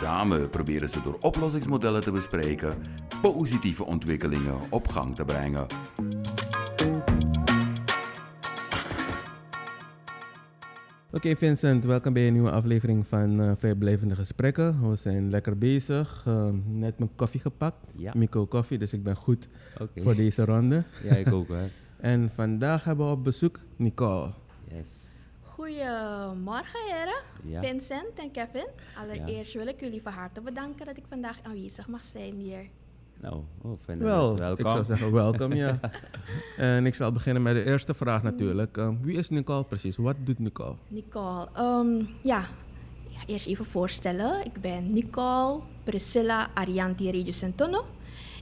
Samen proberen ze door oplossingsmodellen te bespreken positieve ontwikkelingen op gang te brengen. Oké Vincent, welkom bij een nieuwe aflevering van uh, Vrijblijvende Gesprekken. We zijn lekker bezig, uh, net mijn koffie gepakt, Ja. Mico koffie, dus ik ben goed voor deze ronde. Ja, ik ook hoor. En vandaag hebben we op bezoek Nicole. Yes. Goedemorgen heren, Ja. Vincent en Kevin. Allereerst wil ik jullie van harte bedanken dat ik vandaag aanwezig mag zijn hier. Nou, oh, Wel, welkom. ik zou zeggen welkom, ja. en ik zal beginnen met de eerste vraag natuurlijk. Um, wie is Nicole precies? Wat doet Nicole? Nicole, ehm, ja, eerst even voorstellen. Ik ben Nicole Priscilla Arianti Regis Antono.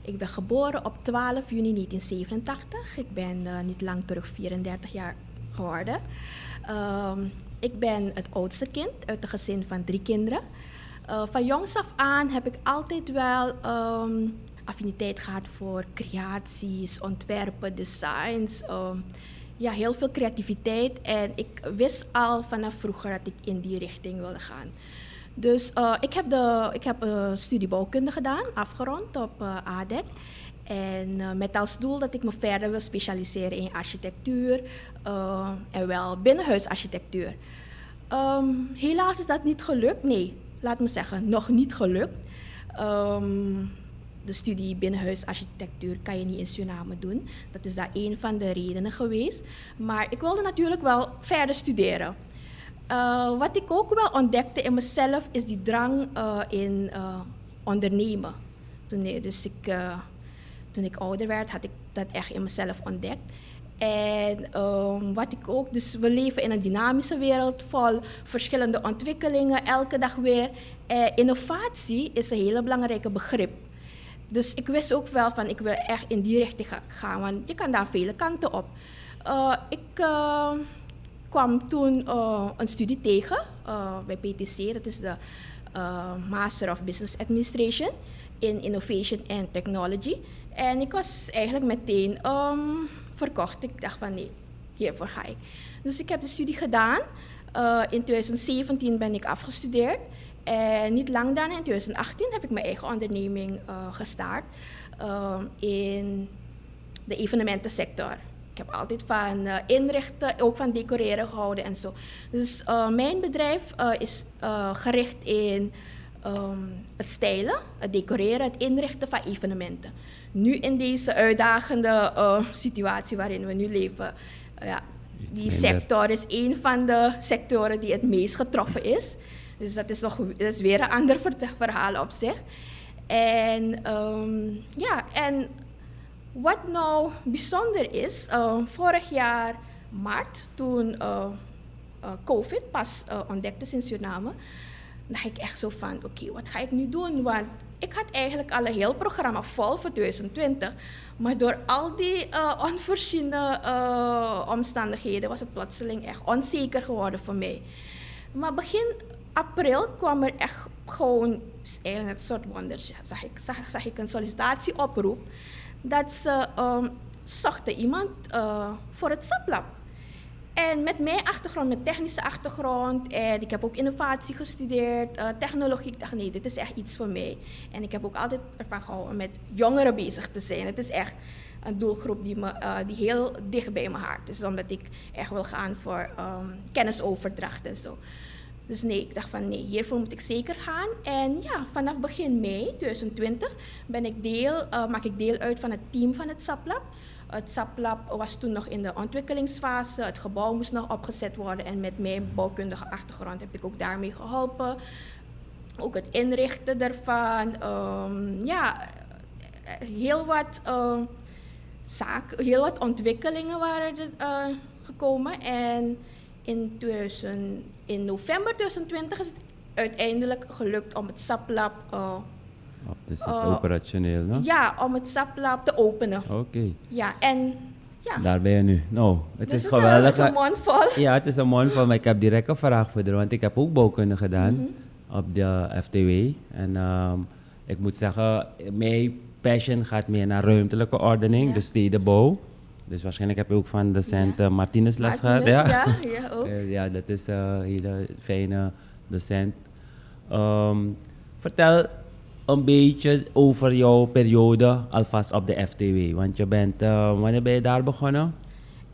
Ik ben geboren op 12 juni 1987. Ik ben eh, niet lang terug 34 jaar geworden. Ehm, ik ben het oudste kind uit een gezin van drie kinderen. Eh, van jongs af aan heb ik altijd wel ehm, affiniteit gehad voor creaties, ontwerpen, designs. ehm, ja, heel veel creativiteit. En ik wist al vanaf vroeger dat ik in die richting wilde gaan. Dus eh, ik heb, de, ik heb eh, studie bouwkunde gedaan, afgerond op ADEC. En eh, met als doel dat ik me verder wil specialiseren in architectuur eh, en wel binnenhuisarchitectuur. Ehm, helaas is dat niet gelukt. Nee, laat me zeggen, nog niet gelukt. Ehm, de studie binnenhuisarchitectuur kan je niet in Suriname doen. Dat is daar een van de redenen geweest. Maar ik wilde natuurlijk wel verder studeren. Uh, wat ik ook wel ontdekte in mezelf is die drang in ondernemen. Toen, dus ik, toen ik ouder werd, had ik dat echt in mezelf ontdekt. En um, wat ik ook, dus we leven in een dynamische wereld vol verschillende ontwikkelingen, elke dag weer. innovatie is een hele belangrijke begrip. Dus ik wist ook wel van ik wil echt in die richting gaan, want je kan daar vele kanten op. ik kwam toen uh, een studie tegen uh, bij PTC, dat is de uh, Master of Business Administration in Innovation and Technology. En ik was eigenlijk meteen um, verkocht. Ik dacht van nee, hiervoor ga ik. Dus ik heb de studie gedaan. in 2017 ben ik afgestudeerd. En niet lang daarna, in 2018, heb ik mijn eigen onderneming gestart in de evenementensector. Ik heb altijd van uh, inrichten, ook van decoreren gehouden en zo. Dus mijn bedrijf is gericht in um, het stijlen, het decoreren, het inrichten van evenementen. Nu in deze uitdagende situatie waarin we nu leven, ja, die sector is een van de sectoren die het meest getroffen is. Dus dat is, nog, dat is weer een ander verhaal op zich. En um, ja, en wat nou bijzonder is, uh, vorig jaar maart, toen uh, uh, COVID pas ontdekt is in Suriname, dacht ik echt zo van, oké, okay, wat ga ik nu doen? Want ik had eigenlijk al een heel programma vol voor 2020, maar door al die onvoorziene omstandigheden was het plotseling echt onzeker geworden voor mij. Maar begin april kwam er echt gewoon, eigenlijk een soort wonder, zag ik, zag, zag ik een sollicitatieoproep dat ze um, zochten iemand uh, voor het SAPLab. En met mijn achtergrond, met technische achtergrond, en ik heb ook innovatie gestudeerd, uh, technologie. Ik dacht, nee, dit is echt iets voor mij. En ik heb ook altijd ervan gehouden met jongeren bezig te zijn. Het is echt een doelgroep die, me, uh, die heel dicht bij mijn hart is, omdat ik echt wil gaan voor um, kennisoverdracht en zo. Dus nee, ik dacht van nee, hiervoor moet ik zeker gaan. En ja, vanaf begin mei 2020 ben ik deel, uh, maak ik deel uit van het team van het SAPLab. Het SAPLab was toen nog in de ontwikkelingsfase. Het gebouw moest nog opgezet worden. En met mijn bouwkundige achtergrond heb ik ook daarmee geholpen. Ook het inrichten daarvan. Um, ja, heel wat, uh, zaken, heel wat ontwikkelingen waren er uh, gekomen. En in, 2000, in november 2020 is het uiteindelijk gelukt om het SAPLab uh, Op de Eh, operationeel, no? Ja, om het saplab te openen. Oké, Ja, en ja. daar ben je nu. Nou, het dus is geweldig. het is een mond vol. Ja, het is een mond van, maar ik heb direct een vraag voor want ik heb ook bouwkunde gedaan Mhm. op de FTW. En ehm, ik moet zeggen, mijn passion gaat meer naar ruimtelijke ordening, Ja. dus stedenbouw. Dus waarschijnlijk heb je ook van docent Ja. eh, Martinez les gehad. Ja, ja, ja, ook. Eh, ja, dat is een hele fijne docent. Ehm, vertel een beetje over jouw periode alvast op de FTW. Want je bent, eh, wanneer ben je daar begonnen?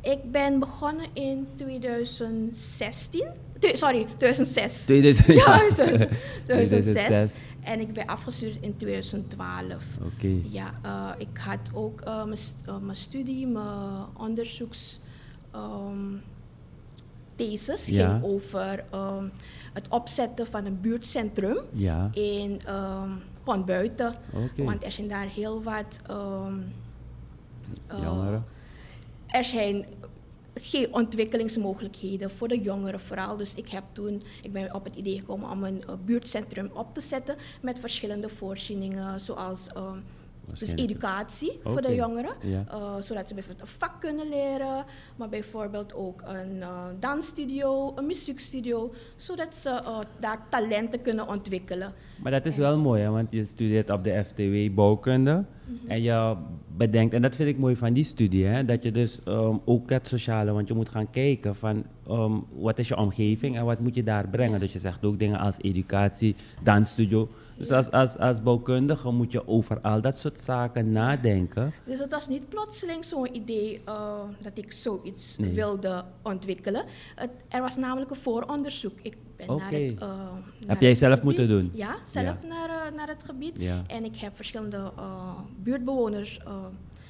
Ik ben begonnen in 2016. Twe- sorry, 2006. 2000, Ja, ja. 2006. 2006. 2006. En ik ben afgestudeerd in 2012. Oké. Ja, eh, ik had ook eh, mijn st- mijn studie, mijn onderzoeks ehm, thesis Ja. ging over ehm, het opzetten van een buurtcentrum Ja, in Pondbuiten. oké. Want er zijn daar heel wat Jongeren. er zijn geen ontwikkelingsmogelijkheden voor de jongeren vooral. Dus ik heb toen, ik ben op het idee gekomen om een eh, buurtcentrum op te zetten met verschillende voorzieningen, zoals ehm, dus educatie voor de jongeren, ja. eh, zodat ze bijvoorbeeld een vak kunnen leren, maar bijvoorbeeld ook een eh, dansstudio, een muziekstudio, zodat ze eh, daar talenten kunnen ontwikkelen. Maar dat is wel mooi, hè, want je studeert op de FTW bouwkunde. En je bedenkt, en dat vind ik mooi van die studie, hè, dat je dus ehm, ook het sociale, want je moet gaan kijken van ehm, wat is je omgeving en wat moet je daar brengen. Dus je zegt ook dingen als educatie, dansstudio. Dus als, als, als bouwkundige moet je over al dat soort zaken nadenken. Dus het was niet plotseling zo'n idee eh, dat ik zoiets Nee. wilde ontwikkelen. Het, er was namelijk een vooronderzoek. Ik ben naar het, eh, naar jij zelf gebied- moeten doen? Ja, zelf Ja. Naar, eh, naar het gebied. Ja. En ik heb verschillende buurtbewoners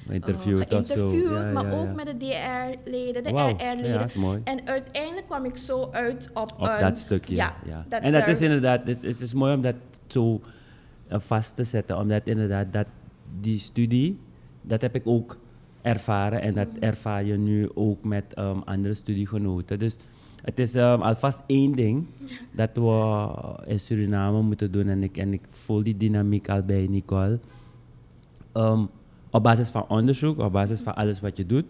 geïnterviewd, Ja, maar ja, ook ja. met de DR-leden, de Wauw, RR-leden. ja, dat is mooi. En uiteindelijk kwam ik zo uit op, Op een- dat stukje. Ja, dat en dat is inderdaad, het is, het is mooi om dat zo eh, vast te zetten, omdat inderdaad dat, die studie, dat heb ik ook ervaren en dat ervaar je nu ook met ehm, andere studiegenoten. Dus het is ehm, alvast één ding dat we in Suriname moeten doen en ik, en ik voel die dynamiek al bij Nicole. Ehm, op basis van onderzoek, op basis van alles wat je doet,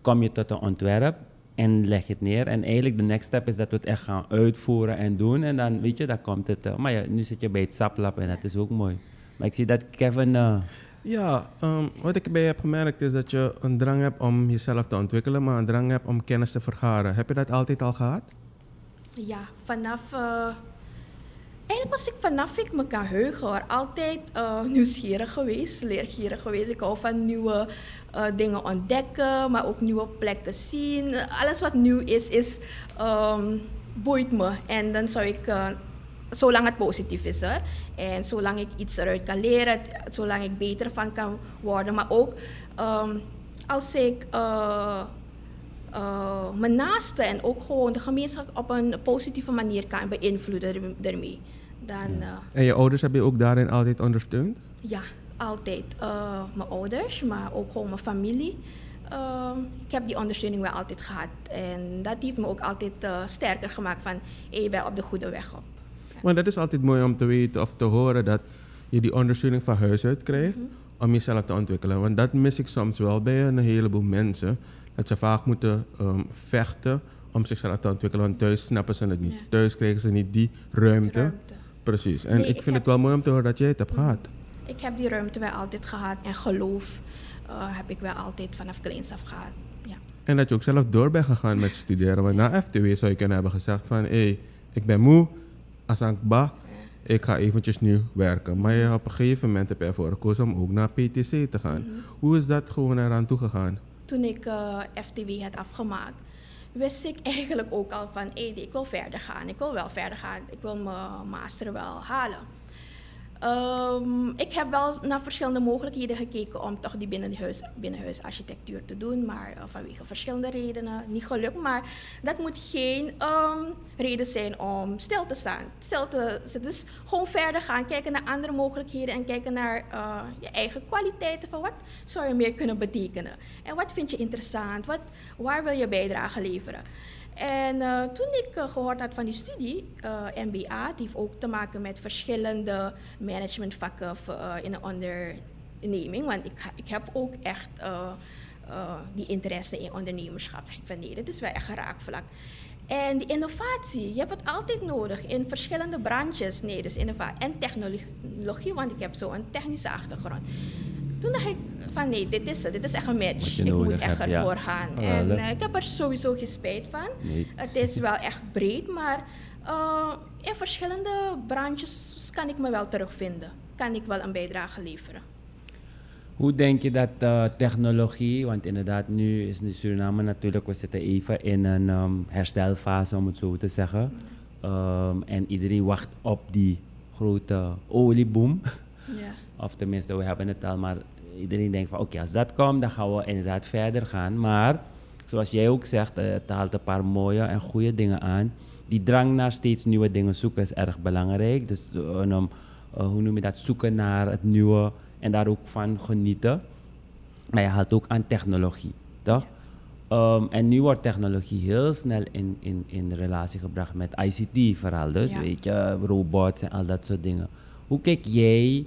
kom je tot een ontwerp en leg je het neer. En eigenlijk de next step is dat we het echt gaan uitvoeren en doen. En dan, weet je, dan komt het. eh, maar ja, nu zit je bij het saplab en dat is ook mooi. Maar ik zie dat Kevin... eh, Ja, ehm, wat ik bij je heb gemerkt is dat je een drang hebt om jezelf te ontwikkelen, maar een drang hebt om kennis te vergaren. Heb je dat altijd al gehad? Ja, vanaf. Eigenlijk was ik vanaf ik me kan heugen. Altijd eh, nieuwsgierig geweest, leergierig geweest. Ik hou van nieuwe eh, dingen ontdekken, maar ook nieuwe plekken zien. Alles wat nieuw is, is ehm, boeit me. En dan zou ik. eh, zolang het positief is hoor. En zolang ik iets eruit kan leren, zolang ik beter van kan worden. Maar ook ehm, als ik eh, mijn naasten en ook gewoon de gemeenschap op een positieve manier kan beïnvloeden er- ermee. Dan eh, En je ouders hebben je ook daarin altijd ondersteund? ja, altijd. Eh, mijn ouders, maar ook gewoon mijn familie. Ehm, ik heb die ondersteuning wel altijd gehad. En dat heeft me ook altijd eh, sterker gemaakt van, hey, je bent op de goede weg op. Maar dat is altijd mooi om te weten of te horen dat je die ondersteuning van huis uit krijgt om jezelf te ontwikkelen. Want dat mis ik soms wel bij een heleboel mensen. Dat ze vaak moeten ehm, vechten om zichzelf te ontwikkelen. Want thuis snappen ze het niet. Ja. Thuis krijgen ze niet die ruimte. Ruimte. Precies. En Nee, ik ik vind heb- het wel mooi om te horen dat jij het hebt gehad. Ik heb die ruimte wel altijd gehad en geloof eh, heb ik wel altijd vanaf kleins af gehad. Ja. En dat je ook zelf door bent gegaan met studeren. Want na FTW zou je kunnen hebben gezegd van... hé, hey, ik ben moe, Asankba, ik ga eventjes nu werken. Maar je, op een gegeven moment heb je ervoor gekozen om ook naar PTC te gaan. Hoe is dat gewoon eraan toegegaan? Toen ik eh, FTW had afgemaakt, wist ik eigenlijk ook al van, hey, ik wil verder gaan. Ik wil wel verder gaan. Ik wil mijn master wel halen. Ehm, ik heb wel naar verschillende mogelijkheden gekeken om toch die binnenhuis, binnenhuisarchitectuur te doen, maar eh, vanwege verschillende redenen niet gelukt. Maar dat moet geen ehm, reden zijn om stil te staan. Stil te zitten. Dus gewoon verder gaan, kijken naar andere mogelijkheden en kijken naar eh, je eigen kwaliteiten. Van wat zou je meer kunnen betekenen? En wat vind je interessant? Wat, waar wil je bijdrage leveren? En uh, toen ik uh, gehoord had van die studie, uh, MBA, die heeft ook te maken met verschillende managementvakken in een onderneming. Want ik, ik heb ook echt die interesse in ondernemerschap. Ik vind nee, dit is wel echt een raakvlak. En die innovatie, je hebt het altijd nodig in verschillende branches. Nee, dus innovatie en technologie, want ik heb zo een technische achtergrond. Toen dacht ik van nee, dit is het. Dit is echt een match. Ik moet echt hebt, ervoor gaan. En uh, ik heb er sowieso geen spijt van. Nee. Het is wel echt breed, maar uh, in verschillende branches kan ik me wel terugvinden. Kan ik wel een bijdrage leveren. Hoe denk je dat uh, technologie, want inderdaad nu is in Suriname natuurlijk, we zitten even in een um, herstelfase om het zo te zeggen. Um, en iedereen wacht op die grote olieboom. Ja. of tenminste, we hebben het al, maar iedereen denkt van oké, als dat komt, dan gaan we inderdaad verder gaan. Maar zoals jij ook zegt, eh, het haalt een paar mooie en goede dingen aan. Die drang naar steeds nieuwe dingen zoeken is erg belangrijk. Dus um, hoe noem je dat? Zoeken naar het nieuwe en daar ook van genieten. Maar je haalt ook aan technologie, toch? Um, en nu wordt technologie heel snel in, in, in relatie gebracht met ICT vooral. Dus weet je, robots en al dat soort dingen. Hoe kijk jij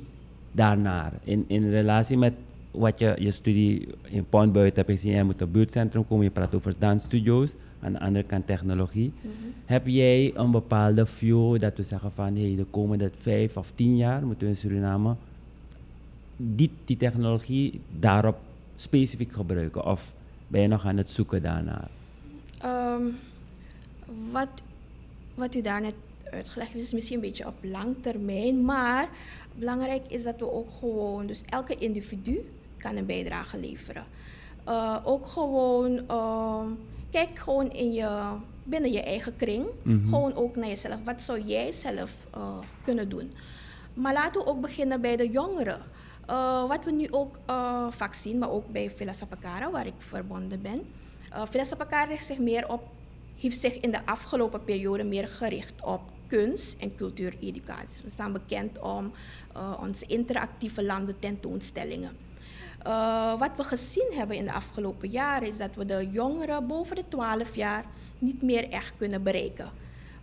daarnaar? In, in relatie met wat je, je studie in Pondbuiten hebt gezien, je moet een buurtcentrum komen, je praat over dansstudio's, aan de andere kant technologie. Mhm. Heb jij een bepaalde view dat we zeggen van hey, de komende vijf of tien jaar moeten we in Suriname die, die technologie daarop specifiek gebruiken? Of ben je nog aan het zoeken daarnaar? Um, wat, wat u daarnet uitgelegd is misschien een beetje op lang termijn, maar belangrijk is dat we ook gewoon, dus elke individu kan een bijdrage leveren. Uh, ook gewoon, uh, kijk gewoon in je, binnen je eigen kring, mm -hmm. gewoon ook naar jezelf. Wat zou jij zelf uh, kunnen doen? Maar laten we ook beginnen bij de jongeren. Uh, wat we nu ook vaak zien, maar ook bij Villa Sapakara, waar ik verbonden ben. Uh, Villa Sapakara heeft zich, meer op, heeft zich in de afgelopen periode meer gericht op kunst- en cultuureducatie. We staan bekend om onze interactieve landen tentoonstellingen. wat we gezien hebben in de afgelopen jaren is dat we de jongeren boven de 12 jaar niet meer echt kunnen bereiken.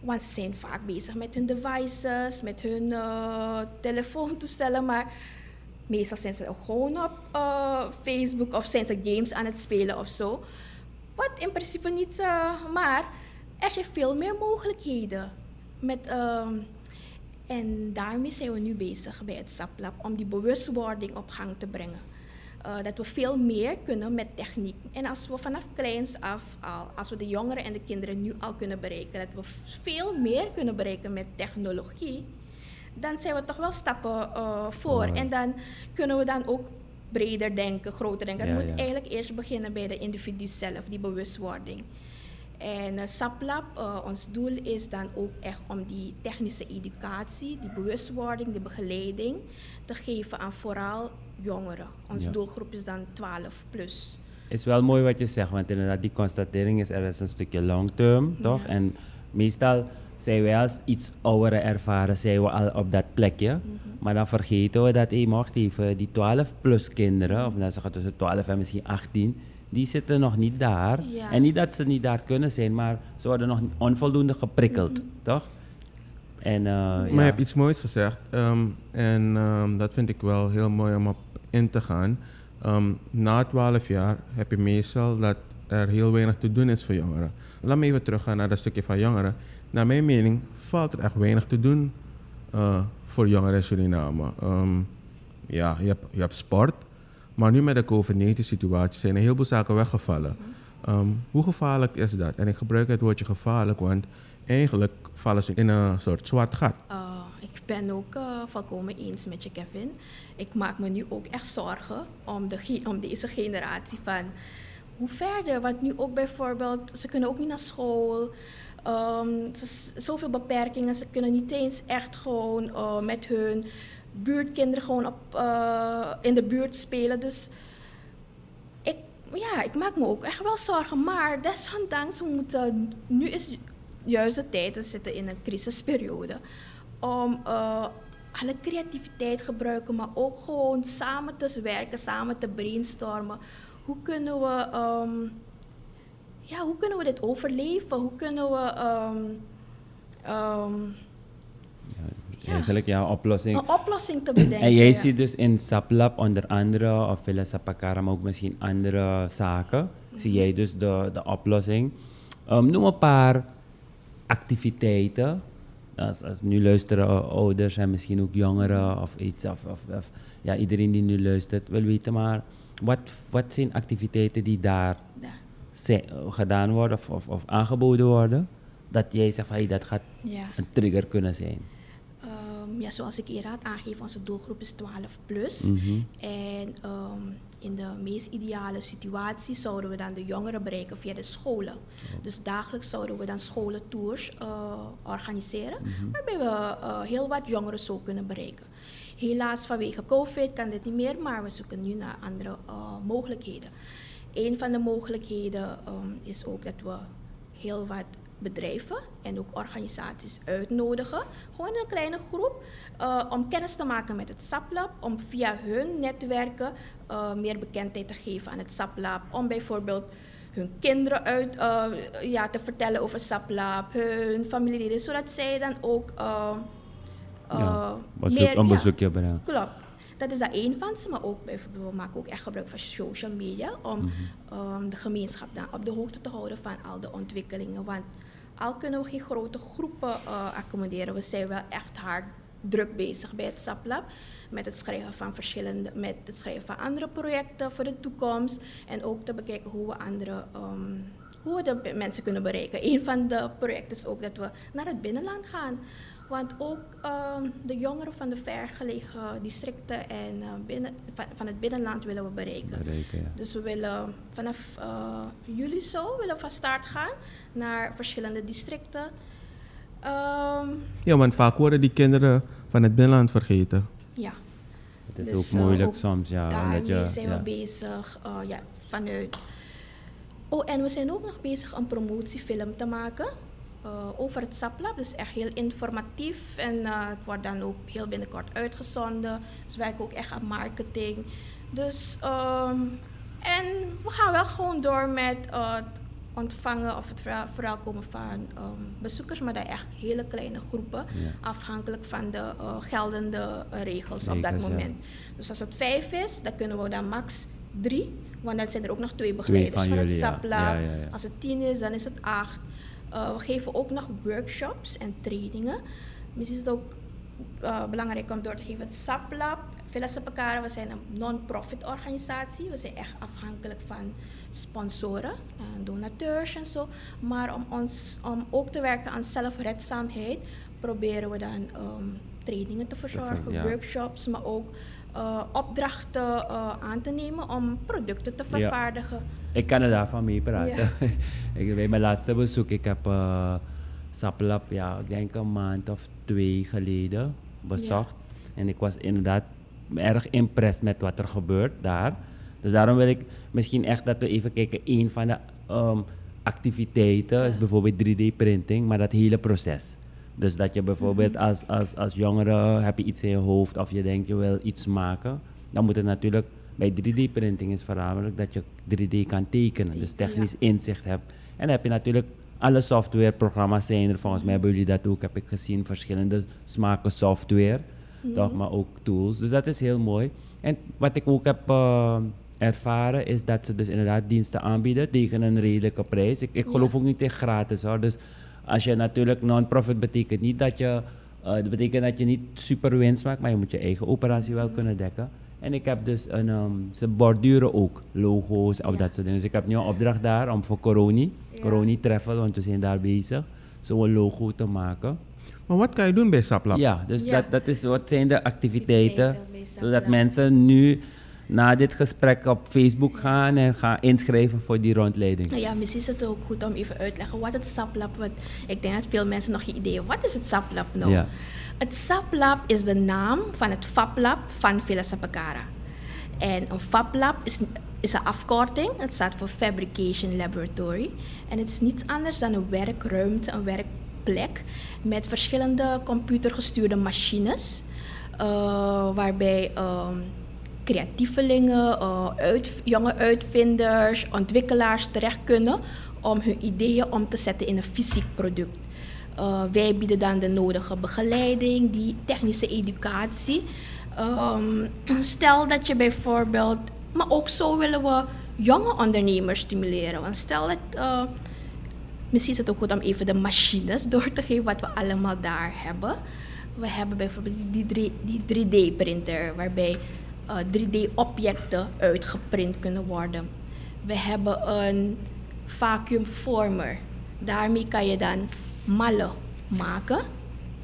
Want ze zijn vaak bezig met hun devices, met hun telefoontoestellen, maar Meestal zijn ze gewoon op uh, Facebook of zijn ze games aan het spelen of zo. Wat in principe niet, uh, maar er zijn veel meer mogelijkheden. Met, uh, en daarmee zijn we nu bezig bij het SAPLAB om die bewustwording op gang te brengen. Uh, dat we veel meer kunnen met techniek. En als we vanaf kleins af al, als we de jongeren en de kinderen nu al kunnen bereiken, dat we veel meer kunnen bereiken met technologie, dan zijn we toch wel stappen uh, voor. En dan kunnen we dan ook breder denken, groter denken. Het moet eigenlijk eerst beginnen bij de individu zelf, die bewustwording. En uh, SAPLAB, uh, ons doel is dan ook echt om die technische educatie, die bewustwording, die begeleiding te geven aan vooral jongeren. Onze doelgroep is dan 12 plus. Is wel mooi wat je zegt, want inderdaad die constatering is er is een stukje long term, toch? En meestal zijn wij als iets oudere ervaren, zijn we al op dat plekje. Mhm. Maar dan vergeten we dat, hey, mocht even, die 12 plus kinderen, of dan zeggen tussen 12 en misschien 18, die zitten nog niet daar. En niet dat ze niet daar kunnen zijn, maar ze worden nog onvoldoende geprikkeld, toch? En, uh, maar je hebt iets moois gezegd. Um, en um, dat vind ik wel heel mooi om op in te gaan. Um, na 12 jaar heb je meestal dat er heel weinig te doen is voor jongeren. Laat me even teruggaan naar dat stukje van jongeren naar mijn mening valt er echt weinig te doen uh, voor jongeren in Suriname. Um, ja, je hebt, je hebt sport, maar nu met de COVID-19-situatie zijn er heel veel zaken weggevallen. Um, hoe gevaarlijk is dat? En ik gebruik het woordje gevaarlijk, want eigenlijk vallen ze in een soort zwart gat. Uh, ik ben ook uh, volkomen eens met je, Kevin. Ik maak me nu ook echt zorgen om, de, om deze generatie van hoe verder. Want nu ook bijvoorbeeld, ze kunnen ook niet naar school. Um, zoveel beperkingen, ze kunnen niet eens echt gewoon uh, met hun buurtkinderen gewoon op, uh, in de buurt spelen. Dus ik, ja, ik maak me ook echt wel zorgen. Maar desondanks, we moeten, nu is juist de tijd, we zitten in een crisisperiode, om uh, alle creativiteit gebruiken, maar ook gewoon samen te werken, samen te brainstormen. Hoe kunnen we... Um, ja, hoe kunnen we dit overleven? Hoe kunnen we ehm, ehm, Eigenlijk ja, oplossing. een oplossing te bedenken? En jij ja. ziet dus in Saplab onder andere, of Villa Sapakara, maar ook misschien andere zaken, zie jij dus de, de oplossing. Ehm, noem een paar activiteiten. Als, als nu luisteren ouders en misschien ook jongeren of iets, of, of, of ja, iedereen die nu luistert wil weten, maar wat, wat zijn activiteiten die daar Ja. zijn, gedaan worden of, of, of aangeboden worden, dat jij zegt van hey, dat gaat Ja. een trigger kunnen zijn. Ehm, ja, zoals ik eerder had aangegeven, onze doelgroep is 12 plus. Mhm. En ehm, in de meest ideale situatie zouden we dan de jongeren bereiken via de scholen. Dus dagelijks zouden we dan scholentours eh, organiseren, waarbij we eh, heel wat jongeren zo kunnen bereiken. Helaas vanwege COVID kan dit niet meer, maar we zoeken nu naar andere eh, mogelijkheden. Een van de mogelijkheden ehm, is ook dat we heel wat bedrijven en ook organisaties uitnodigen, gewoon een kleine groep, eh, om kennis te maken met het SAPLab, om via hun netwerken eh, meer bekendheid te geven aan het SAPLab, om bijvoorbeeld hun kinderen uit, eh, ja, te vertellen over SAPLab, hun familieleden, zodat zij dan ook ja, bezoek, meer- een ja, brengen. Klopt. Dat is dat één van ze, maar ook bijvoorbeeld, we maken ook echt gebruik van social media om Mhm. ehm, de gemeenschap dan op de hoogte te houden van al de ontwikkelingen. Want al kunnen we geen grote groepen eh, accommoderen, we zijn wel echt hard druk bezig bij het SAPLab met het schrijven van verschillende, met het schrijven van andere projecten voor de toekomst en ook te bekijken hoe we andere ehm, hoe we de mensen kunnen bereiken. Een van de projecten is ook dat we naar het binnenland gaan. Want ook ehm, de jongeren van de vergelegen districten en eh, binnen, van, van het binnenland willen we bereiken. Bereiken, ja. Dus we willen vanaf eh, juli zo willen we van start gaan naar verschillende districten. Ehm, Ja, want vaak worden die kinderen van het binnenland vergeten. ja, Het is Dus, ook eh, moeilijk ook soms, ja. daarmee je, zijn ja. we bezig eh, ja, vanuit. Oh, en we zijn ook nog bezig een promotiefilm te maken over het SAPLab. Dus echt heel informatief en eh, het wordt dan ook heel binnenkort uitgezonden. Dus we werken ook echt aan marketing. Dus, ehm, en we gaan wel gewoon door met eh, het ontvangen of het verwelkomen van ehm, bezoekers, maar dan echt hele kleine groepen, Ja. afhankelijk van de eh, geldende eh, regels op dat ja. moment. Dus als het vijf is, dan kunnen we dan max drie. Want dan zijn er ook nog twee Twee begeleiders van van, het jullie, ja. Als het tien is, dan is het acht. Eh, we geven ook nog workshops en trainingen. Misschien is het ook eh, belangrijk om door te geven. Het SAPLab, Villa Sapakara, we zijn een non-profit organisatie. We zijn echt afhankelijk van sponsoren en donateurs en zo. Maar om, ons, om ook te werken aan zelfredzaamheid, proberen we dan ehm, trainingen te verzorgen, ja. workshops, maar ook eh, opdrachten eh, aan te nemen om producten te vervaardigen. Ik kan er daarvan mee praten. ik, bij mijn laatste bezoek, ik heb uh, Saplap, ja, ik denk een maand of twee geleden bezocht. En ik was inderdaad erg impressed met wat er gebeurt daar. Dus daarom wil ik misschien echt dat we even kijken. Een van de um, activiteiten is bijvoorbeeld 3D-printing, maar dat hele proces. Dus dat je bijvoorbeeld als, als, als jongere heb je iets in je hoofd of je denkt je wil iets maken, dan moet het natuurlijk bij 3D-printing is voornamelijk dat je 3D kan tekenen, dus technisch ja. inzicht hebt. En dan heb je natuurlijk alle softwareprogramma's zijn er, volgens mij hebben jullie dat ook, heb ik gezien, verschillende smaken software, mm -hmm. toch, maar ook tools. Dus dat is heel mooi. En wat ik ook heb uh, ervaren is dat ze dus inderdaad diensten aanbieden tegen een redelijke prijs. Ik, ik geloof ja. ook niet in gratis hoor, dus als je natuurlijk non-profit betekent niet dat je, uh, dat betekent dat je niet super winst maakt, maar je moet je eigen operatie wel kunnen dekken. En ik heb dus een, um, ze borduren ook logo's of ja. dat soort dingen. Dus ik heb nu een opdracht daar om voor Coroni, ja. Coroni Travel, want we zijn daar bezig, zo'n logo te maken. Maar wat kan je doen bij Saplab? Ja, dus ja. Dat, dat is, wat zijn de activiteiten, activiteiten zodat mensen nu na dit gesprek op Facebook gaan en gaan inschrijven voor die rondleiding. Nou ja, misschien is het ook goed om even uit te leggen wat het SAPLab is. Ik denk dat veel mensen nog geen idee hebben. Wat is het SAPLab nou? Ja. Het SAPLab is de naam van het FabLab van Villa Sapakara. En een FabLab is, is een afkorting. Het staat voor Fabrication Laboratory. En het is niets anders dan een werkruimte, een werkplek met verschillende computergestuurde machines. Uh, waarbij um, creatievelingen, uh, uit, jonge uitvinders, ontwikkelaars terecht kunnen om hun ideeën om te zetten in een fysiek product. Uh, wij bieden dan de nodige begeleiding, die technische educatie. Um, stel dat je bijvoorbeeld, maar ook zo willen we jonge ondernemers stimuleren. Want stel dat, uh, misschien is het ook goed om even de machines door te geven wat we allemaal daar hebben. We hebben bijvoorbeeld die, die 3D-printer, waarbij uh, 3D-objecten uitgeprint kunnen worden. We hebben een vacuumformer. Daarmee kan je dan mallen maken.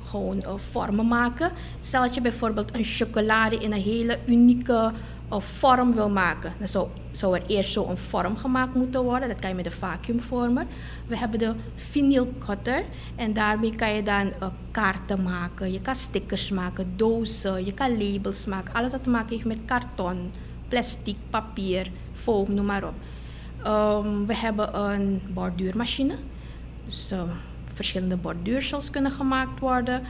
Gewoon uh, vormen maken. Stel dat je bijvoorbeeld een chocolade in een hele unieke uh, vorm wil maken. Dan zou, zou er eerst zo een vorm gemaakt moeten worden. Dat kan je met de vacuumformer. We hebben de vinyl cutter. En daarmee kan je dan uh, kaarten maken. Je kan stickers maken, dozen. Je kan labels maken. Alles wat te maken heeft met karton, plastic, papier, foam, noem maar op. Um, we hebben een borduurmachine. Dus uh, verschillende borduursels kunnen gemaakt worden.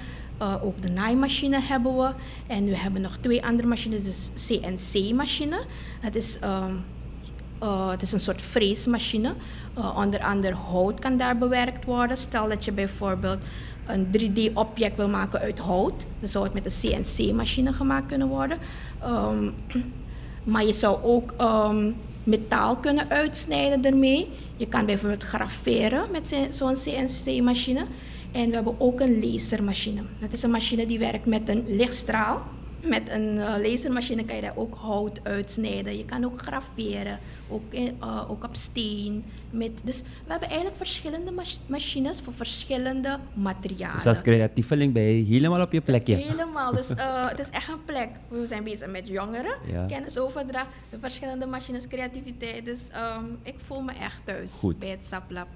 Uh, ook de naaimachine hebben we. En we hebben nog twee andere machines, de CNC-machine. Het is, um, uh, het is een soort freesmachine. Uh, onder andere hout kan daar bewerkt worden. Stel dat je bijvoorbeeld een 3D-object wil maken uit hout, dan zou het met een CNC-machine gemaakt kunnen worden. Um, maar je zou ook um, metaal kunnen uitsnijden ermee. Je kan bijvoorbeeld graveren met zo'n CNC-machine. En we hebben ook een lasermachine. Dat is een machine die werkt met een lichtstraal. Met een uh, lasermachine kan je daar ook hout uitsnijden. Je kan ook graveren, ook, in, uh, ook op steen. Met, dus we hebben eigenlijk verschillende mach machines voor verschillende materialen. Dus als creatieveling ben je helemaal op je plekje. Helemaal, dus uh, het is echt een plek. We zijn bezig met jongeren, ja. kennisoverdracht, de verschillende machines, creativiteit. Dus um, ik voel me echt thuis Goed. bij het SAPLab.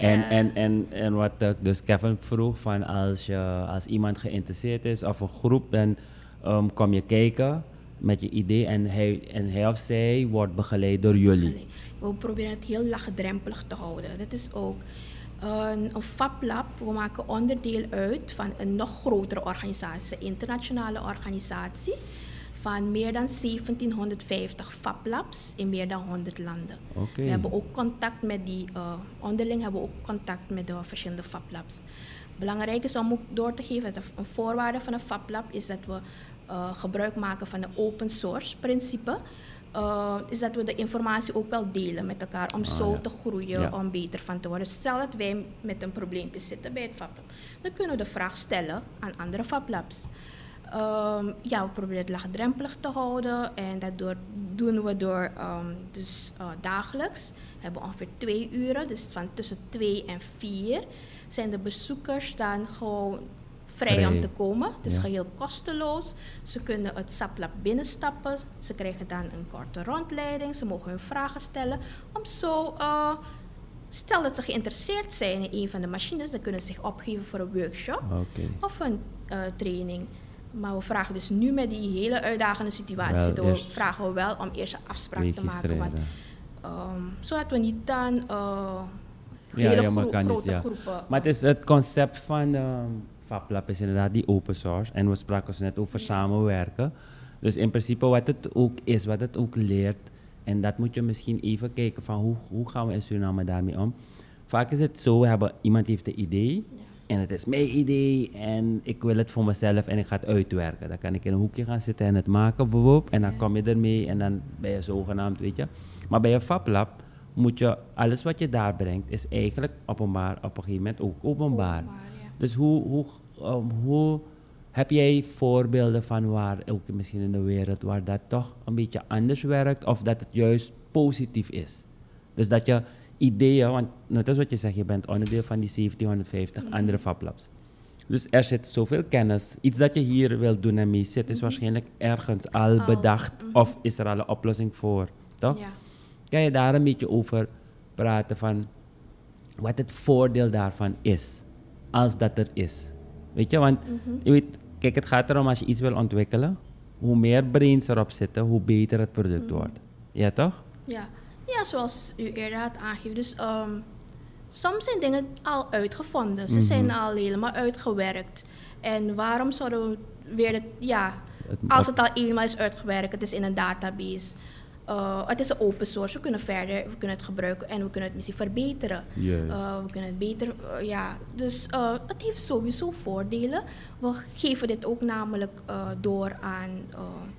En, en, en, en wat ik dus Kevin vroeg, van als, je, als iemand geïnteresseerd is of een groep, dan um, kom je kijken met je idee en hij, en hij of zij wordt begeleid door jullie. We proberen het heel laagdrempelig te houden. Dat is ook een, een FabLab. We maken onderdeel uit van een nog grotere organisatie, een internationale organisatie van meer dan 1750 FabLabs in meer dan 100 landen. Okay. We hebben ook contact met die, uh, onderling hebben we ook contact met de verschillende FabLabs. Belangrijk is om ook door te geven dat een voorwaarde van een FabLab is dat we uh, gebruik maken van een open source principe. Uh, is dat we de informatie ook wel delen met elkaar om ah, zo ja. te groeien, ja. om beter van te worden. Stel dat wij met een probleempje zitten bij het FabLab, dan kunnen we de vraag stellen aan andere FabLabs. Um, ja, we proberen het laagdrempelig te houden en dat door, doen we door um, dus, uh, dagelijks. We hebben ongeveer twee uren, dus van tussen twee en vier zijn de bezoekers dan gewoon vrij, vrij. om te komen. Het is ja. geheel kosteloos. Ze kunnen het SAPLab binnenstappen. Ze krijgen dan een korte rondleiding. Ze mogen hun vragen stellen. Om zo, uh, stel dat ze geïnteresseerd zijn in een van de machines, dan kunnen ze zich opgeven voor een workshop okay. of een uh, training. Maar we vragen dus nu met die hele uitdagende situatie, wel, we vragen we wel om eerst een afspraak te maken. Want, um, zodat we niet dan uh, hele ja, grote niet, groepen... Maar het, is het concept van um, FabLab is inderdaad die open source. En we spraken dus net over samenwerken. Dus in principe wat het ook is, wat het ook leert. En dat moet je misschien even kijken van hoe, hoe gaan we in Suriname daarmee om. Vaak is het zo, we hebben, iemand heeft een idee. En het is mijn idee en ik wil het voor mezelf en ik ga het uitwerken. Dan kan ik in een hoekje gaan zitten en het maken bijvoorbeeld. En dan kom je ermee en dan ben je zogenaamd, weet je. Maar bij een FabLab moet je, alles wat je daar brengt, is eigenlijk openbaar, op een gegeven moment ook openbaar. openbaar ja. Dus hoe, hoe, um, hoe heb jij voorbeelden van waar, ook misschien in de wereld, waar dat toch een beetje anders werkt of dat het juist positief is? Dus dat je ideeën, want net als wat je zegt, je bent onderdeel van die 1750 mm. andere FabLabs. Dus er zit zoveel kennis. Iets dat je hier wilt doen en mee zit, is mm -hmm. waarschijnlijk ergens al Al, bedacht mhm. of is er al een oplossing voor. Toch? Ja. Kan je daar een beetje over praten van wat het voordeel daarvan is, als dat er is? Weet je, want Mhm. je weet, kijk, het gaat erom als je iets wil ontwikkelen, hoe meer brains erop zitten, hoe beter het product Mhm. wordt. Ja, toch? Ja. Ja, zoals u eerder had aangegeven. Dus um, soms zijn dingen al uitgevonden. Ze Mhm. zijn al helemaal uitgewerkt. En waarom zouden we weer het, ja, het Als het al eenmaal is uitgewerkt, het is in een database. Eh, het is een open source, we kunnen verder, we kunnen het gebruiken en we kunnen het misschien verbeteren. Eh, we kunnen het beter, eh, ja. Dus het heeft sowieso voordelen. We geven dit ook namelijk door aan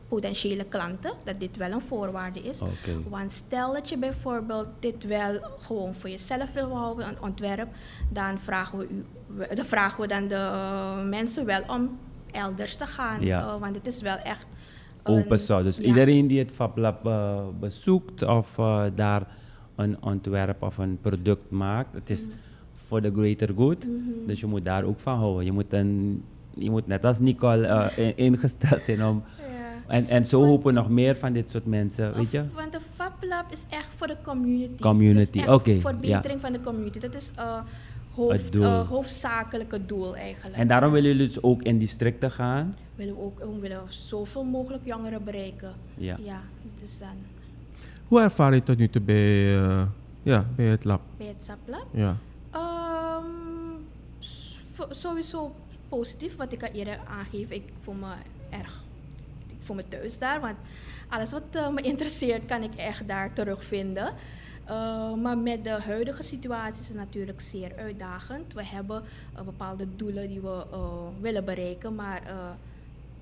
potentiële klanten, dat dit wel een voorwaarde is. Want stel dat je bijvoorbeeld dit wel gewoon voor jezelf wil houden, een ontwerp, dan vragen we, u, dan vragen we dan de mensen wel om elders te gaan. Ja. want het is wel echt open source. Dus ja. iedereen die het FabLab eh, bezoekt of eh, daar een ontwerp of een product maakt, het Mhm. is voor de greater good. Dus je moet daar ook van houden. Je moet, een, je moet net als Nicole eh, in- ingesteld zijn om. Ja. En, en zo hopen we nog meer van dit soort mensen, weet je? Want de FabLab is echt voor de community. Community, oké, Verbetering van de community. Dat is hoofd, Het doel. eh, hoofdzakelijke doel eigenlijk. En daarom willen jullie dus ook in districten gaan. willen we ook we willen zoveel mogelijk jongeren bereiken. Ja. ja dus dan Hoe ervaar je het tot nu toe bij, eh, ja, bij het lab? bij het SAPLab. Ja. Ehm, sowieso positief, wat ik al eerder aangeef. Ik voel me erg, ik voel me thuis daar, want alles wat eh, me interesseert kan ik echt daar terugvinden. Eh, maar met de huidige situatie is het natuurlijk zeer uitdagend. We hebben eh, bepaalde doelen die we eh, willen bereiken, maar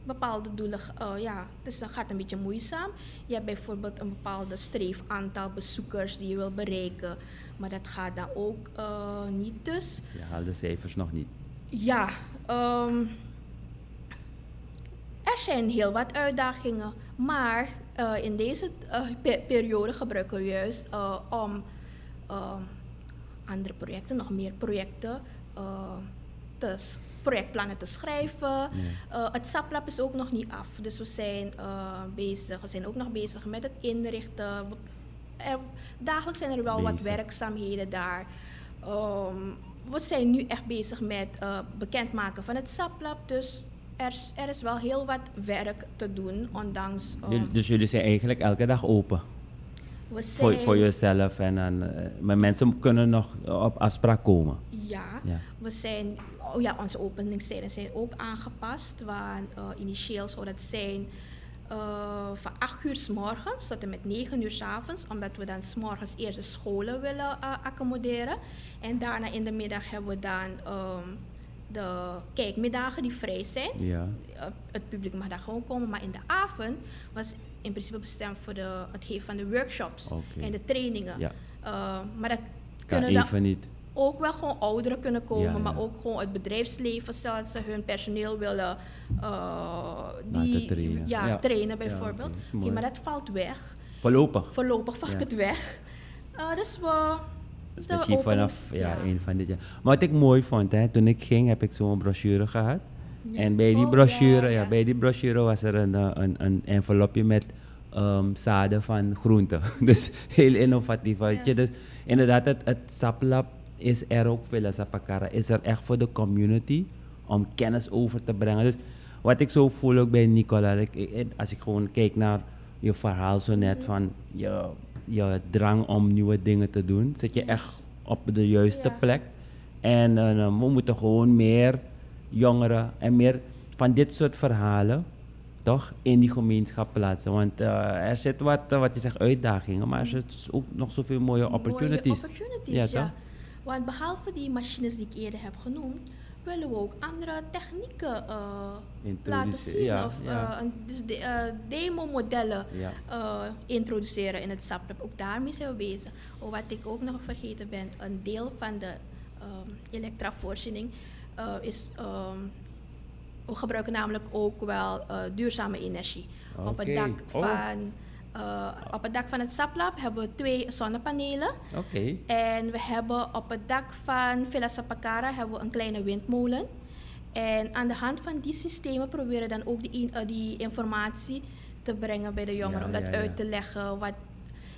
bepaalde doelen, ja, het is, gaat een beetje moeizaam. Je hebt bijvoorbeeld een bepaalde streef aantal bezoekers die je wil bereiken, maar dat gaat dan ook niet dus. Je haalt de cijfers nog niet. Ja, ehm, er zijn heel wat uitdagingen, maar eh, in deze eh, pe- periode gebruiken we juist eh, om andere projecten, nog meer projecten, te, projectplannen te schrijven. Het SAPLab is ook nog niet af, dus we zijn bezig, we zijn ook nog bezig met het inrichten. Er- dagelijks zijn er wel wat werkzaamheden daar. Ehm, we zijn nu echt bezig met bekendmaken van het SAPLab, dus er, is- er is wel heel wat werk te doen, ondanks... eh, dus jullie zijn eigenlijk elke dag open. we Voor, zijn- voor jezelf. En dan, eh, maar mensen kunnen nog op afspraak komen. Ja, Ja. we zijn, oh ja, onze openingstijden zijn ook aangepast. Want eh, initieel zou dat zijn van 8 uur s morgens tot en met 9 uur s avonds. Omdat we dan s morgens eerst de scholen willen accommoderen. En daarna in de middag hebben we dan ehm, de kijkmiddagen die vrij zijn. Ja. Eh, het publiek mag daar gewoon komen. Maar in de avond was in principe bestemd voor de, het geven van de workshops en de trainingen. Ja. Eh, maar dat kunnen dan even niet. ook wel gewoon ouderen kunnen komen, Ja, maar ja. ook gewoon het bedrijfsleven. Stel dat ze hun personeel willen uh, die, trainen. Ja, Ja. trainen Ja, bijvoorbeeld. maar dat valt weg. Voorlopig. Voorlopig valt Ja. het weg. Uh, dus we. Dus de misschien openings- vanaf ja, een van dit jaar. Maar wat ik mooi vond, hè, toen ik ging, heb ik zo'n brochure gehad. En bij die Oh, brochure, ja, ja, ja. bij die brochure was er een, eh, een, een envelopje met ehm, zaden van groenten. dus heel innovatief. weet je. Ja. Dus inderdaad, het, het SAPLab is er ook, Villa Sapakara, is er echt voor de community om kennis over te brengen. Dus wat ik zo voel ook bij Nicola, ik- als ik gewoon kijk naar je verhaal zo net van je, je drang om nieuwe dingen te doen, zit je echt op de juiste Ja. plek. En eh, we moeten gewoon meer jongeren en meer van dit soort verhalen toch in die gemeenschap plaatsen. Want eh, er zit wat, eh, wat je zegt, uitdagingen, maar er zit ook nog zoveel mooie opportunities. Mooie opportunities, Ja, ja. Want behalve die machines die ik eerder heb genoemd, willen we ook andere technieken Introduce- laten zien. ja, of, ja. eh, dus de, eh, demo-modellen Ja. introduceren in het SAPLab. Ook daarmee zijn we bezig. Oh, wat ik ook nog vergeten ben, een deel van de elektravoorziening eh, is... we gebruiken namelijk ook wel duurzame energie. Op, het dak Oh. Eh, op het dak van het SAPLab hebben we twee zonnepanelen. Oké. En we hebben op het dak van Villa Sapakara hebben we een kleine windmolen. En aan de hand van die systemen proberen we dan ook die, eh, die informatie te brengen bij de jongeren. Ja, om dat ja, ja. uit te leggen. Wat...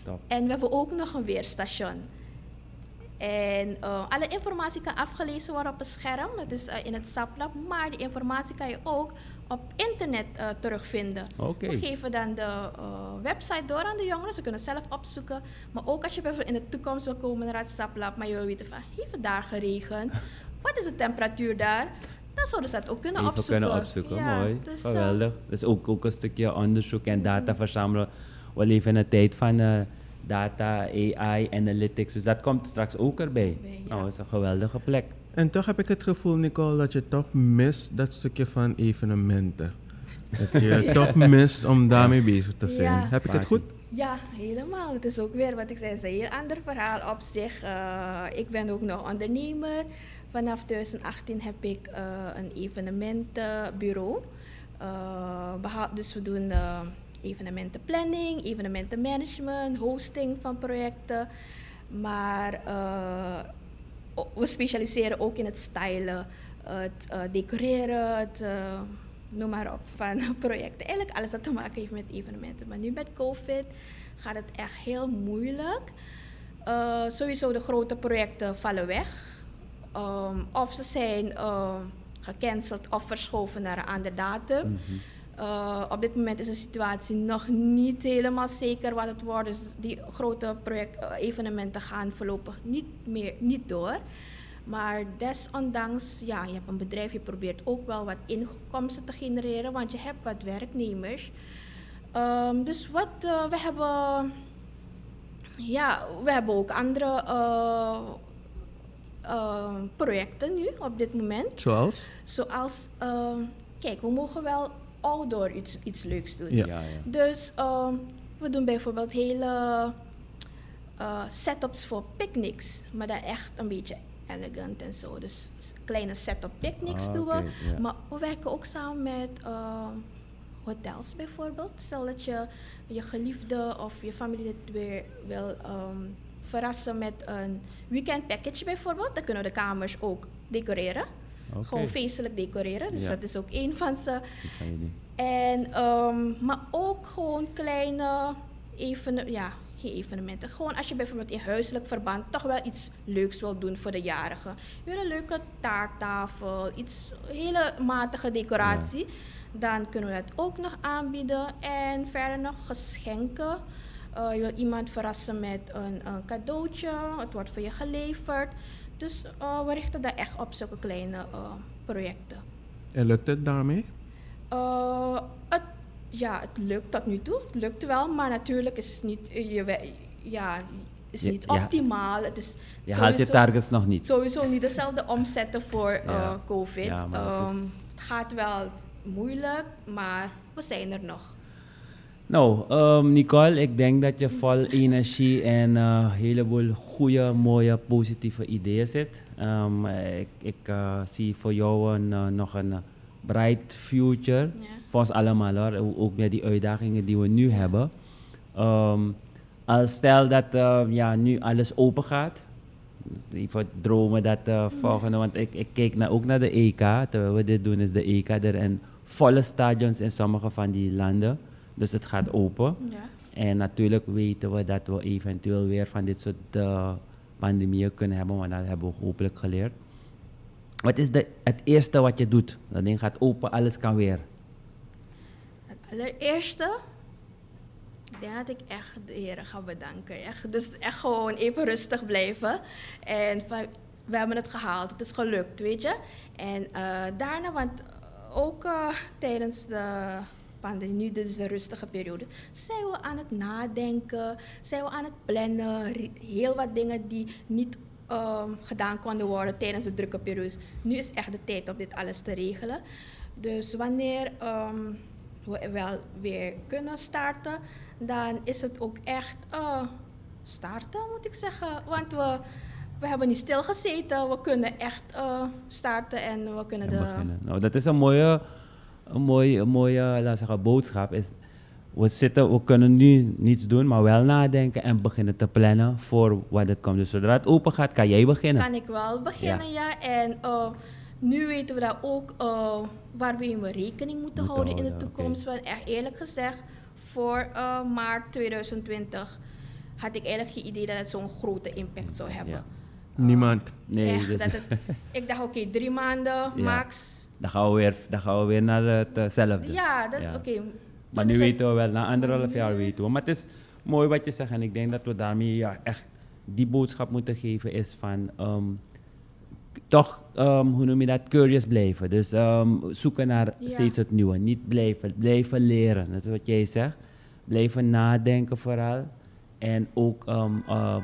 Top. En we hebben ook nog een weerstation. En eh, alle informatie kan afgelezen worden op een scherm. Dat is in het SAPLab. Maar die informatie kan je ook op internet eh, terugvinden. We geven dan de eh, website door aan de jongeren. Ze kunnen zelf opzoeken. Maar ook als je bijvoorbeeld in de toekomst wil komen naar het SAPLab, maar je wil weten van, heeft het daar geregend? Wat is de temperatuur daar? dan zouden ze dat ook kunnen Even opzoeken. kunnen opzoeken, Ja, mooi. dus, eh, Geweldig. Dus ook, ook een stukje onderzoek en data verzamelen. We leven in een tijd van data, AI, analytics. Dus dat komt straks ook erbij. Ja. Nou, dat is een geweldige plek. En toch heb ik het gevoel, Nicole, dat je toch mist dat stukje van evenementen. Dat je het toch mist om daarmee bezig te zijn. Ja. Heb ik het goed? Ja, helemaal. Het is ook weer wat ik zei, het is een heel ander verhaal op zich. Eh, ik ben ook nog ondernemer. Vanaf 2018 heb ik eh, een evenementenbureau. Eh, beha- dus we doen eh, evenementenplanning, evenementenmanagement, hosting van projecten. Maar eh, we specialiseren ook in het stylen, het eh, decoreren, het eh, noem maar op van projecten. Eigenlijk alles wat te maken heeft met evenementen. Maar nu met COVID gaat het echt heel moeilijk. Eh, sowieso de grote projecten vallen weg. Ehm, of ze zijn gecanceld of verschoven naar een andere datum. Mhm. Eh, op dit moment is de situatie nog niet helemaal zeker wat het wordt. Dus die grote project, eh, evenementen gaan voorlopig niet, meer, niet door. Maar desondanks, ja, je hebt een bedrijf, je probeert ook wel wat inkomsten te genereren, want je hebt wat werknemers. Ehm, dus wat eh, we hebben, ja, we hebben ook andere projecten nu op dit moment. Zoals? Zoals, kijk, we mogen wel outdoor iets, iets leuks doen. Ja. Ja, ja. Dus ehm, we doen bijvoorbeeld hele eh, setups voor picknicks, maar dan echt een beetje elegant en zo. Dus kleine setup picknicks Ah, doen we. Maar we werken ook samen met ehm, hotels bijvoorbeeld. Stel dat je je geliefde of je familie dit weer wil ehm, verrassen met een weekend package bijvoorbeeld. Dan kunnen we de kamers ook decoreren. Gewoon feestelijk decoreren. Dus Ja. dat is ook een van ze. En, ehm, maar ook gewoon kleine even, ja, geen evenementen. Gewoon als je bijvoorbeeld in huiselijk verband toch wel iets leuks wil doen voor de jarigen. Je wil een leuke taarttafel, iets hele matige decoratie. Dan kunnen we dat ook nog aanbieden. En verder nog geschenken. Eh, je wil iemand verrassen met een, een cadeautje. Het wordt voor je geleverd. Dus eh, we richten daar echt op zulke kleine eh, projecten. En lukt het daarmee? Eh, het, ja, het lukt tot nu toe. Het lukt wel, maar natuurlijk is het niet, je, ja, is niet ja. optimaal. Het is Je haalt je targets nog niet. Sowieso niet dezelfde omzetten voor eh, Ja. COVID. Ja, maar het Ehm, is- het gaat wel moeilijk, maar we zijn er nog. Nou, ehm, Nicole, ik denk dat je vol energie en eh, een heleboel goede, mooie, positieve ideeën zit. Ehm, ik ik eh, zie voor jou een, eh, nog een bright future. Ja. Voor ons allemaal hoor, ook met die uitdagingen die we nu hebben. Ehm, als stel dat ja, nu alles open gaat. Dus even dromen dat eh, volgende, want ik, ik keek naar, ook naar de EK. Terwijl we dit doen is de EK er en volle stadions in sommige van die landen. Dus het gaat open. Ja. En natuurlijk weten we dat we eventueel weer van dit soort eh, pandemieën kunnen hebben, maar dat hebben we hopelijk geleerd. Wat is de, het eerste wat je doet? Dat ding gaat open, alles kan weer. Het allereerste, ik denk dat ik echt de heren ga bedanken. Echt, dus echt gewoon even rustig blijven. En we hebben het gehaald, het is gelukt, weet je. En eh, daarna, want ook eh, tijdens de pandemie, nu dus de rustige periode, zijn we aan het nadenken, zijn we aan het plannen. Heel wat dingen die niet ehm, gedaan konden worden tijdens de drukke periodes. Nu is echt de tijd om dit alles te regelen. Dus wanneer ehm, we wel weer kunnen starten, dan is het ook echt eh, starten, moet ik zeggen. Want we, we hebben niet stilgezeten, we kunnen echt eh, starten en we kunnen en de... Nou, dat is een mooie, een mooie, een mooie laten we zeggen, boodschap. Is, we, zitten, we kunnen nu niets doen, maar wel nadenken en beginnen te plannen voor wat het komt. Dus zodra het open gaat, kan jij beginnen. Kan ik wel beginnen, ja. En eh, nu weten we dat ook uh, waar we in rekening moeten, Moeten houden in de toekomst. Want echt eerlijk gezegd, voor uh, maart 2020 had ik eigenlijk geen idee dat het zo'n grote impact zou hebben. Ja. Niemand. Nee, Echt, dus, dat het, ik dacht, oké, okay, drie maanden max. Dan gaan we weer, dan gaan we weer naar hetzelfde. Ja, dat, Ja. oké. Okay. Maar nu weten we wel, na anderhalf jaar weten we. Maar het is mooi wat je zegt en ik denk dat we daarmee ja, echt die boodschap moeten geven is van... Um, toch, ehm, hoe noem je dat, curious blijven. Dus ehm, zoeken naar Ja. steeds het nieuwe. Niet blijven, blijven leren. Dat is wat jij zegt. Blijven nadenken vooral. En ook um, uh,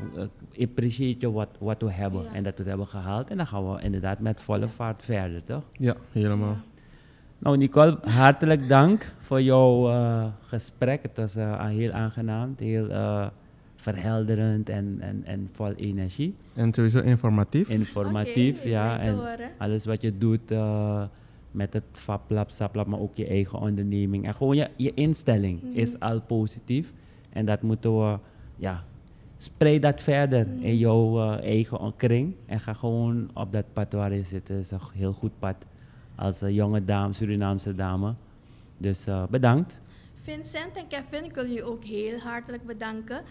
appreciate je wat, wat we hebben Ja. en dat we het hebben gehaald. En dan gaan we inderdaad met volle vaart verder, toch? Ja, helemaal. Nou, Nicole, hartelijk dank voor jouw eh, gesprek. Het was eh, heel aangenaam, heel eh, verhelderend en, en, en vol energie. En sowieso informatief. Informatief, ja. En horen. alles wat je doet eh, met het FabLab, SapLab, maar ook je eigen onderneming. En gewoon je, je instelling Mhm. is al positief. En dat moeten we, ja, spreid dat verder in jouw eh, eigen kring. En ga gewoon op dat pad waar je zit. Het is een heel goed pad als een jonge dame, Surinaamse dame. Dus eh, bedankt. Vincent en Kevin, ik wil jullie ook heel hartelijk bedanken.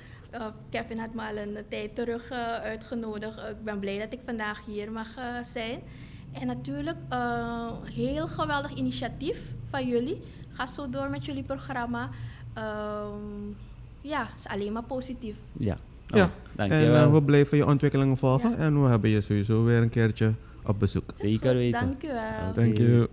Kevin had me al een tijd terug uitgenodigd. Ik ben blij dat ik vandaag hier mag zijn. En natuurlijk, heel geweldig initiatief van jullie. Ga zo door met jullie programma. Um, ja, het is alleen maar positief. Ja, ja. Oh, dankjewel. En uh, we blijven je ontwikkelingen volgen. Ja. En we hebben je sowieso weer een keertje op bezoek. Zeker weten. Dank u wel. Dank je.